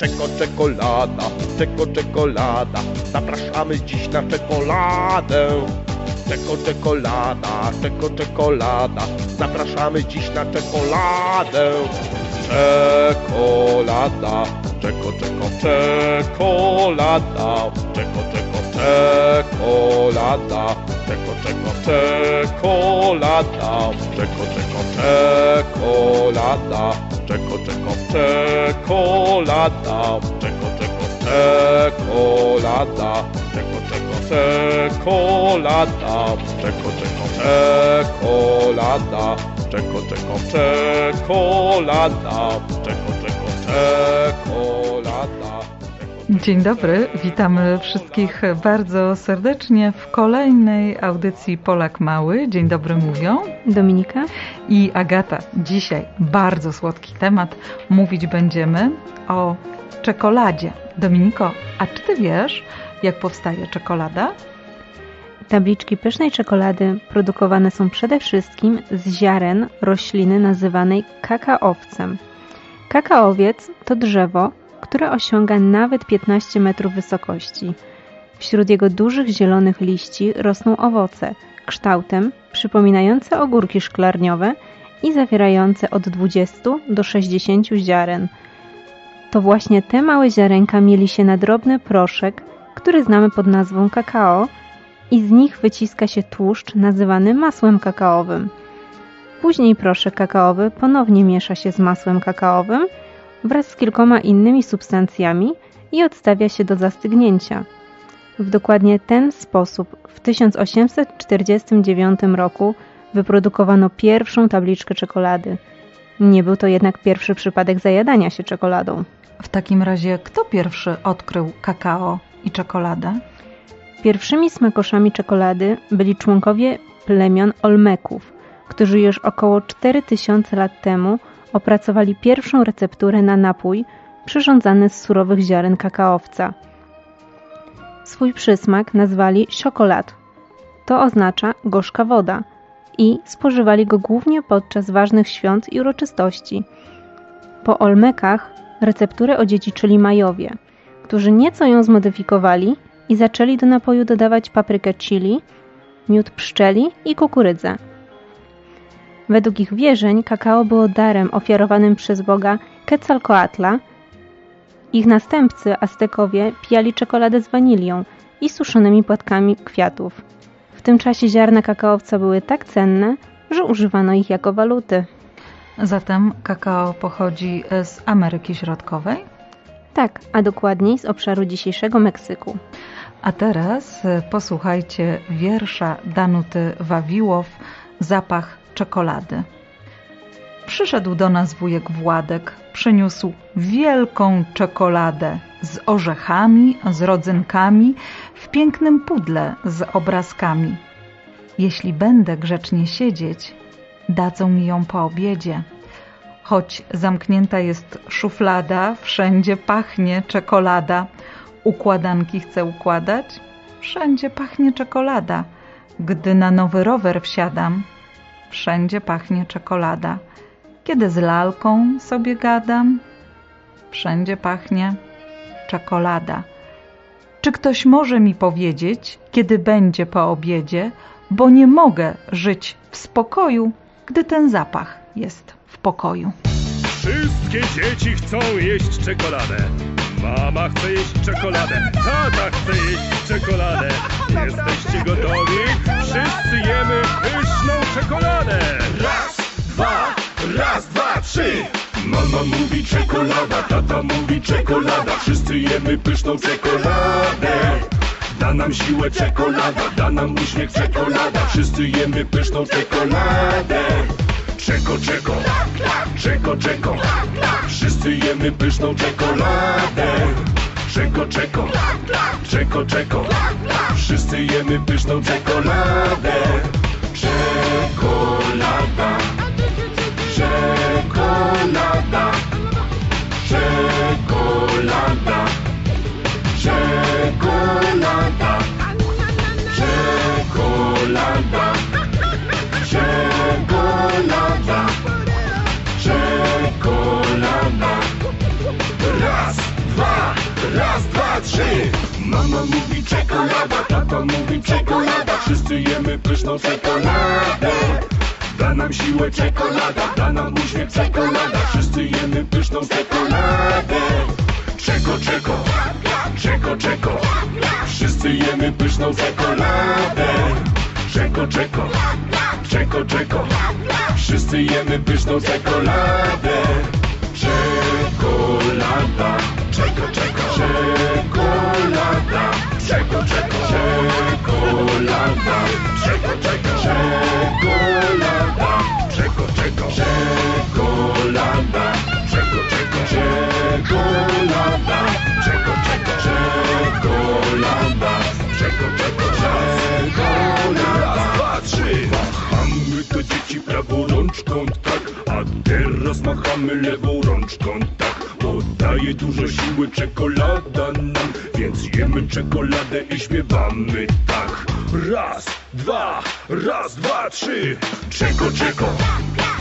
czeko, czekolada, czeko, czekolada. Zapraszamy dziś na czekoladę. Czeko, czekolada, czeko, czekolada. Zapraszamy dziś na czekoladę. Czekolada, czeko, czeko, czekolada. Czeko, czeko, czekolada. Czeko, czeko, czekolada. Czeko, czeko, czekolada. Czeko, czeko, czekolada. Czeko, czeko, czekolada. Czeko, czeko, czekolada. Czeko, czeko, czekolada. Czeko, czeko, czekolada. Czeko, czeko, czekolada. Dzień dobry, witamy wszystkich bardzo serdecznie w kolejnej audycji Polak Mały. Dzień dobry mówią Dominika i Agata. Dzisiaj bardzo słodki temat. Mówić będziemy o czekoladzie. Dominiko, a czy ty wiesz, jak powstaje czekolada? Tabliczki pysznej czekolady produkowane są przede wszystkim z ziaren rośliny nazywanej kakaowcem. Kakaowiec to drzewo, które osiąga nawet 15 metrów wysokości. Wśród jego dużych zielonych liści rosną owoce, kształtem przypominające ogórki szklarniowe i zawierające od 20 do 60 ziaren. To właśnie te małe ziarenka mieli się na drobny proszek, który znamy pod nazwą kakao i z nich wyciska się tłuszcz nazywany masłem kakaowym. Później proszek kakaowy ponownie miesza się z masłem kakaowym wraz z kilkoma innymi substancjami i odstawia się do zastygnięcia. W dokładnie ten sposób w 1849 roku wyprodukowano pierwszą tabliczkę czekolady. Nie był to jednak pierwszy przypadek zajadania się czekoladą. W takim razie, kto pierwszy odkrył kakao i czekoladę? Pierwszymi smakoszami czekolady byli członkowie plemion Olmeków, którzy już około 4000 lat temu opracowali pierwszą recepturę na napój przyrządzany z surowych ziaren kakaowca. Swój przysmak nazwali czokolad. To oznacza gorzka woda i spożywali go głównie podczas ważnych świąt i uroczystości. Po Olmekach recepturę odziedziczyli Majowie, którzy nieco ją zmodyfikowali i zaczęli do napoju dodawać paprykę chili, miód pszczeli i kukurydzę. Według ich wierzeń kakao było darem ofiarowanym przez boga Quetzalcoatla. Ich następcy, Aztekowie, pijali czekoladę z wanilią i suszonymi płatkami kwiatów. W tym czasie ziarna kakaowca były tak cenne, że używano ich jako waluty. Zatem kakao pochodzi z Ameryki Środkowej? Tak, a dokładniej z obszaru dzisiejszego Meksyku. A teraz posłuchajcie wiersza Danuty Wawiłow Zapach czekolady. Przyszedł do nas wujek Władek, przyniósł wielką czekoladę z orzechami, z rodzynkami, w pięknym pudle z obrazkami. Jeśli będę grzecznie siedzieć, dadzą mi ją po obiedzie. Choć zamknięta jest szuflada, wszędzie pachnie czekolada. Układanki chcę układać, wszędzie pachnie czekolada. Gdy na nowy rower wsiadam, wszędzie pachnie czekolada. Kiedy z lalką sobie gadam, wszędzie pachnie czekolada. Czy ktoś może mi powiedzieć, kiedy będzie po obiedzie, bo nie mogę żyć w spokoju, gdy ten zapach jest w pokoju. Wszystkie dzieci chcą jeść czekoladę. Mama chce jeść czekoladę, tata chce jeść czekoladę. Jesteście gotowi? Wszyscy jemy pyszną czekoladę. Raz, dwa, raz, dwa, trzy. Mama mówi czekolada, tata mówi czekolada. Wszyscy jemy pyszną czekoladę. Da nam siłę czekolada, da nam uśmiech czekolada. Wszyscy jemy pyszną czekoladę. Czeko, czeko, czeko, czeko. Wszyscy jemy pyszną czekoladę. Czeko, czeko, czeko, czeko. Wszyscy jemy pyszną czekoladę. Czekolada, czekolada, czekolada Wszyscy jemy pyszną czekoladę Da nam siłę czekolada, da nam uśmiech czekolada. Wszyscy jemy pyszną czekoladę. Czeko, czeko, czeko, czeko. Wszyscy jemy pyszną czekoladę. Czeko, czeko, czeko, czeko. Wszyscy jemy pyszną czekoladę. Czekolada, czeko, czeko. Czekolada, czeko, czeko Czekolada, czeko, czeko Czekolada, czeko, czeko Czekolada, czeko, czeko Czekolada, czeko, czeko Czekolada, czeko, czeko Czekolada Raz, dwa, trzy. Machamy do dzieci prawą rączką, tak. A teraz machamy lewą rączką, daje dużo siły czekolada nam Więc jemy czekoladę i śpiewamy tak. Raz, dwa, raz, dwa, trzy. Czeko, czeko,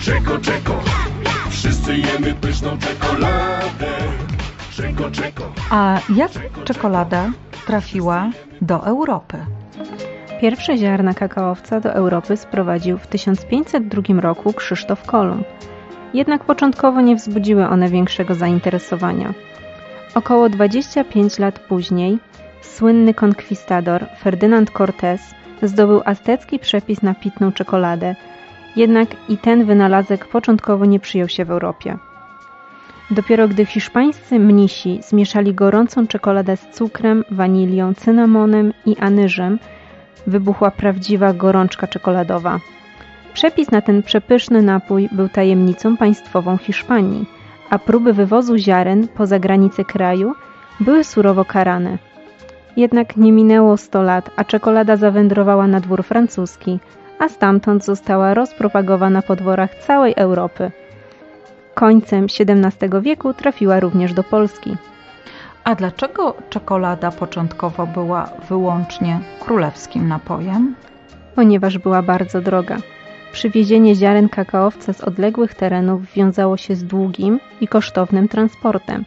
czeko, czeko. Wszyscy jemy pyszną czekoladę. Czeko, czeko. A jak czekolada trafiła do Europy? Pierwsze ziarna kakaowca do Europy sprowadził w 1502 roku Krzysztof Kolumb. Jednak początkowo nie wzbudziły one większego zainteresowania. Około 25 lat później słynny konkwistador Ferdynand Cortés zdobył aztecki przepis na pitną czekoladę, jednak i ten wynalazek początkowo nie przyjął się w Europie. Dopiero gdy hiszpańscy mnisi zmieszali gorącą czekoladę z cukrem, wanilią, cynamonem i anyżem, wybuchła prawdziwa gorączka czekoladowa. Przepis na ten przepyszny napój był tajemnicą państwową Hiszpanii, a próby wywozu ziaren poza granice kraju były surowo karane. Jednak nie minęło 100 lat, a czekolada zawędrowała na dwór francuski, a stamtąd została rozpropagowana po dworach całej Europy. Końcem XVII wieku trafiła również do Polski. A dlaczego czekolada początkowo była wyłącznie królewskim napojem? ponieważ była bardzo droga. Przywiezienie ziaren kakaowca z odległych terenów wiązało się z długim i kosztownym transportem,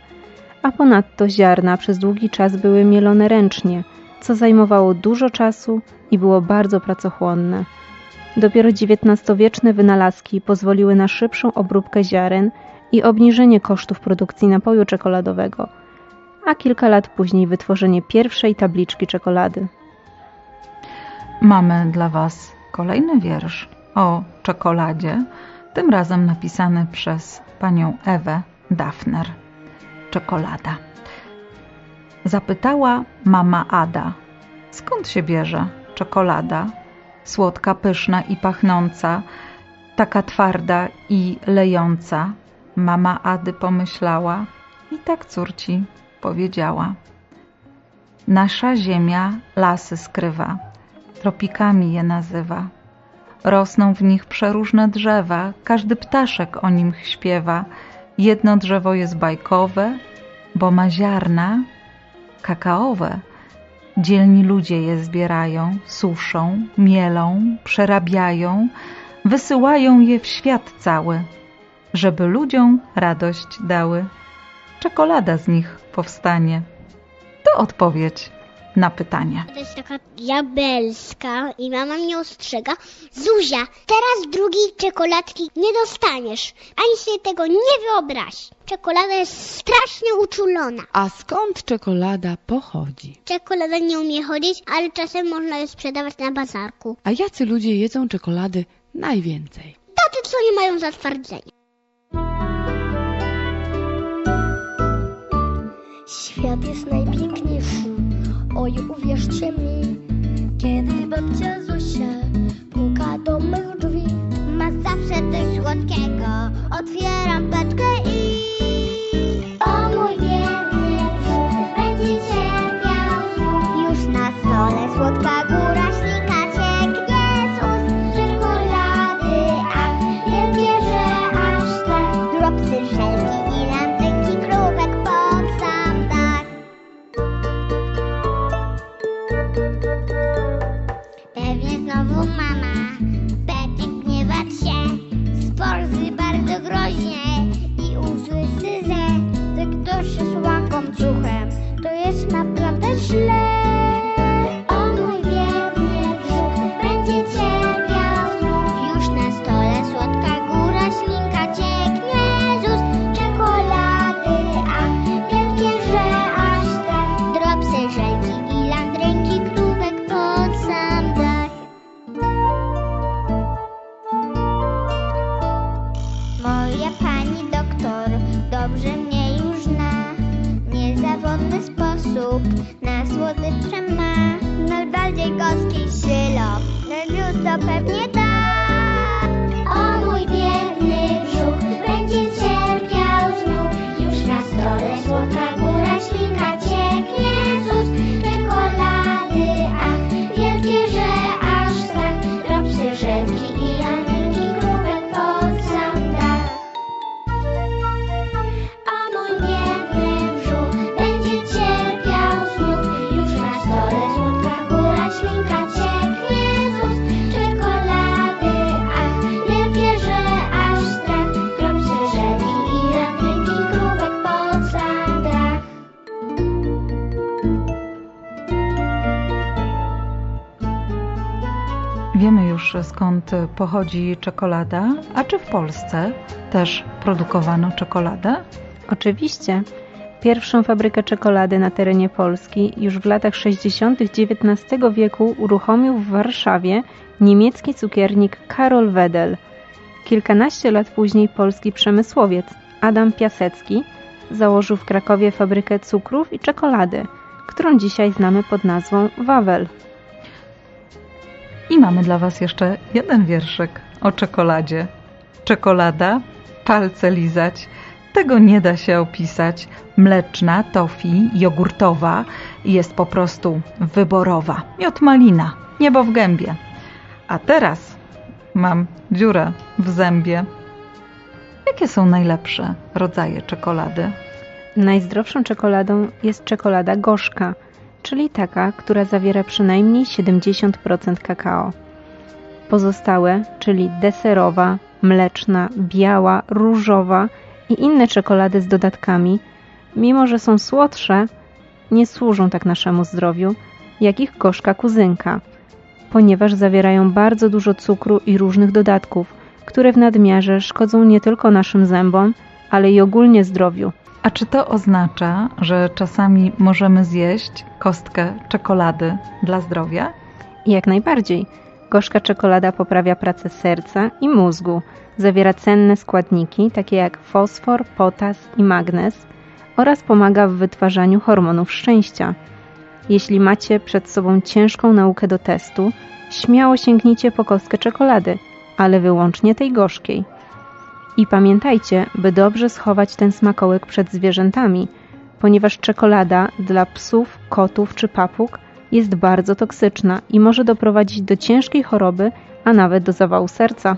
a ponadto ziarna przez długi czas były mielone ręcznie, co zajmowało dużo czasu i było bardzo pracochłonne. Dopiero XIX-wieczne wynalazki pozwoliły na szybszą obróbkę ziaren i obniżenie kosztów produkcji napoju czekoladowego, a kilka lat później wytworzenie pierwszej tabliczki czekolady. Mamy dla Was kolejny wiersz o czekoladzie, tym razem napisany przez panią Ewę Dafner. Czekolada. Zapytała mama Ada, skąd się bierze czekolada? Słodka, pyszna i pachnąca, taka twarda i lejąca. Mama Ady pomyślała i tak córci powiedziała. Nasza ziemia lasy skrywa, tropikami je nazywa. Rosną w nich przeróżne drzewa, każdy ptaszek o nim śpiewa. Jedno drzewo jest bajkowe, bo ma ziarna kakaowe. Dzielni ludzie je zbierają, suszą, mielą, przerabiają, wysyłają je w świat cały, żeby ludziom radość dały. Czekolada z nich powstanie. To odpowiedź na pytanie. To jest taka diabelska i mama mnie ostrzega. Zuzia, teraz drugiej czekoladki nie dostaniesz. Ani sobie tego nie wyobraź. Czekolada jest strasznie uczulona. A skąd czekolada pochodzi? Czekolada nie umie chodzić, ale czasem można ją sprzedawać na bazarku. A jacy ludzie jedzą czekolady najwięcej? Tacy, co nie mają zatwardzenia. Świat jest najpiękniejszy, oj uwierzcie mi Kiedy babcia Zosia puka do mych drzwi Ma zawsze coś słodkiego. Otwieram paczkę znowu mama będzie gniewać się. Sporzy bardzo groźnie Skąd pochodzi czekolada, a czy w Polsce też produkowano czekoladę? Oczywiście. Pierwszą fabrykę czekolady na terenie Polski już w latach 60. XIX wieku uruchomił w Warszawie niemiecki cukiernik Karol Wedel. Kilkanaście lat później polski przemysłowiec Adam Piasecki założył w Krakowie fabrykę cukrów i czekolady, którą dzisiaj znamy pod nazwą Wawel. I mamy dla Was jeszcze jeden wierszyk o czekoladzie. Czekolada, palce lizać, tego nie da się opisać. Mleczna, tofi, jogurtowa jest po prostu wyborowa. Miód malina, niebo w gębie. A teraz mam dziurę w zębie. Jakie są najlepsze rodzaje czekolady? Najzdrowszą czekoladą jest czekolada gorzka, czyli taka, która zawiera przynajmniej 70% kakao. Pozostałe, czyli deserowa, mleczna, biała, różowa i inne czekolady z dodatkami, mimo że są słodsze, nie służą tak naszemu zdrowiu, jak ich gorzka kuzynka, ponieważ zawierają bardzo dużo cukru i różnych dodatków, które w nadmiarze szkodzą nie tylko naszym zębom, ale i ogólnie zdrowiu. A czy to oznacza, że czasami możemy zjeść kostkę czekolady dla zdrowia? Jak najbardziej. Gorzka czekolada poprawia pracę serca i mózgu. Zawiera cenne składniki takie jak fosfor, potas i magnez oraz pomaga w wytwarzaniu hormonów szczęścia. Jeśli macie przed sobą ciężką naukę do testu, śmiało sięgnijcie po kostkę czekolady, ale wyłącznie tej gorzkiej. I pamiętajcie, by dobrze schować ten smakołek przed zwierzętami, ponieważ czekolada dla psów, kotów czy papug jest bardzo toksyczna i może doprowadzić do ciężkiej choroby, a nawet do zawału serca.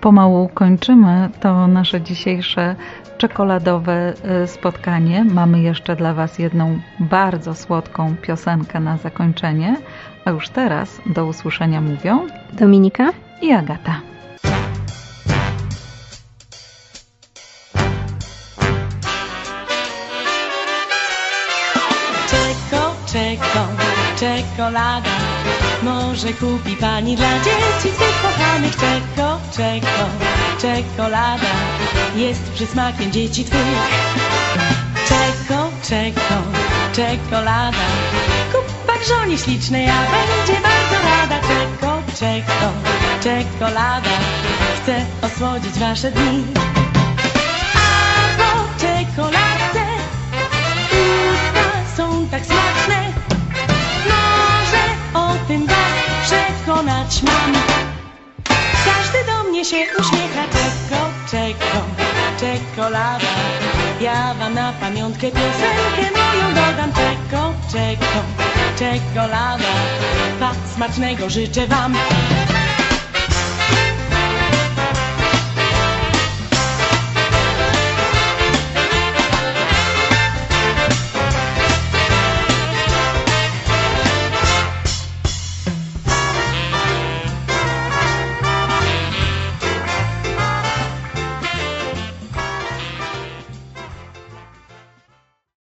Pomału kończymy to nasze dzisiejsze czekoladowe y, spotkanie. Mamy jeszcze dla Was jedną bardzo słodką piosenkę na zakończenie, a już teraz do usłyszenia mówią Dominika? i Agata. Czekolada. Może kupi pani dla dzieci swych kochanych Czeko, czeko, czekolada. Jest przysmakiem dzieci twych. Czeko, czeko, czekolada. Kup pan żonie ślicznej, a będzie bardzo rada. Czeko, czeko, czekolada. Chce osłodzić wasze dni przekonać mam. Każdy do mnie się uśmiecha Czeko, czeko, czekolada. Ja wam na pamiątkę piosenkę moją dodam Czeko, czeko, czekolada. Tak smacznego życzę wam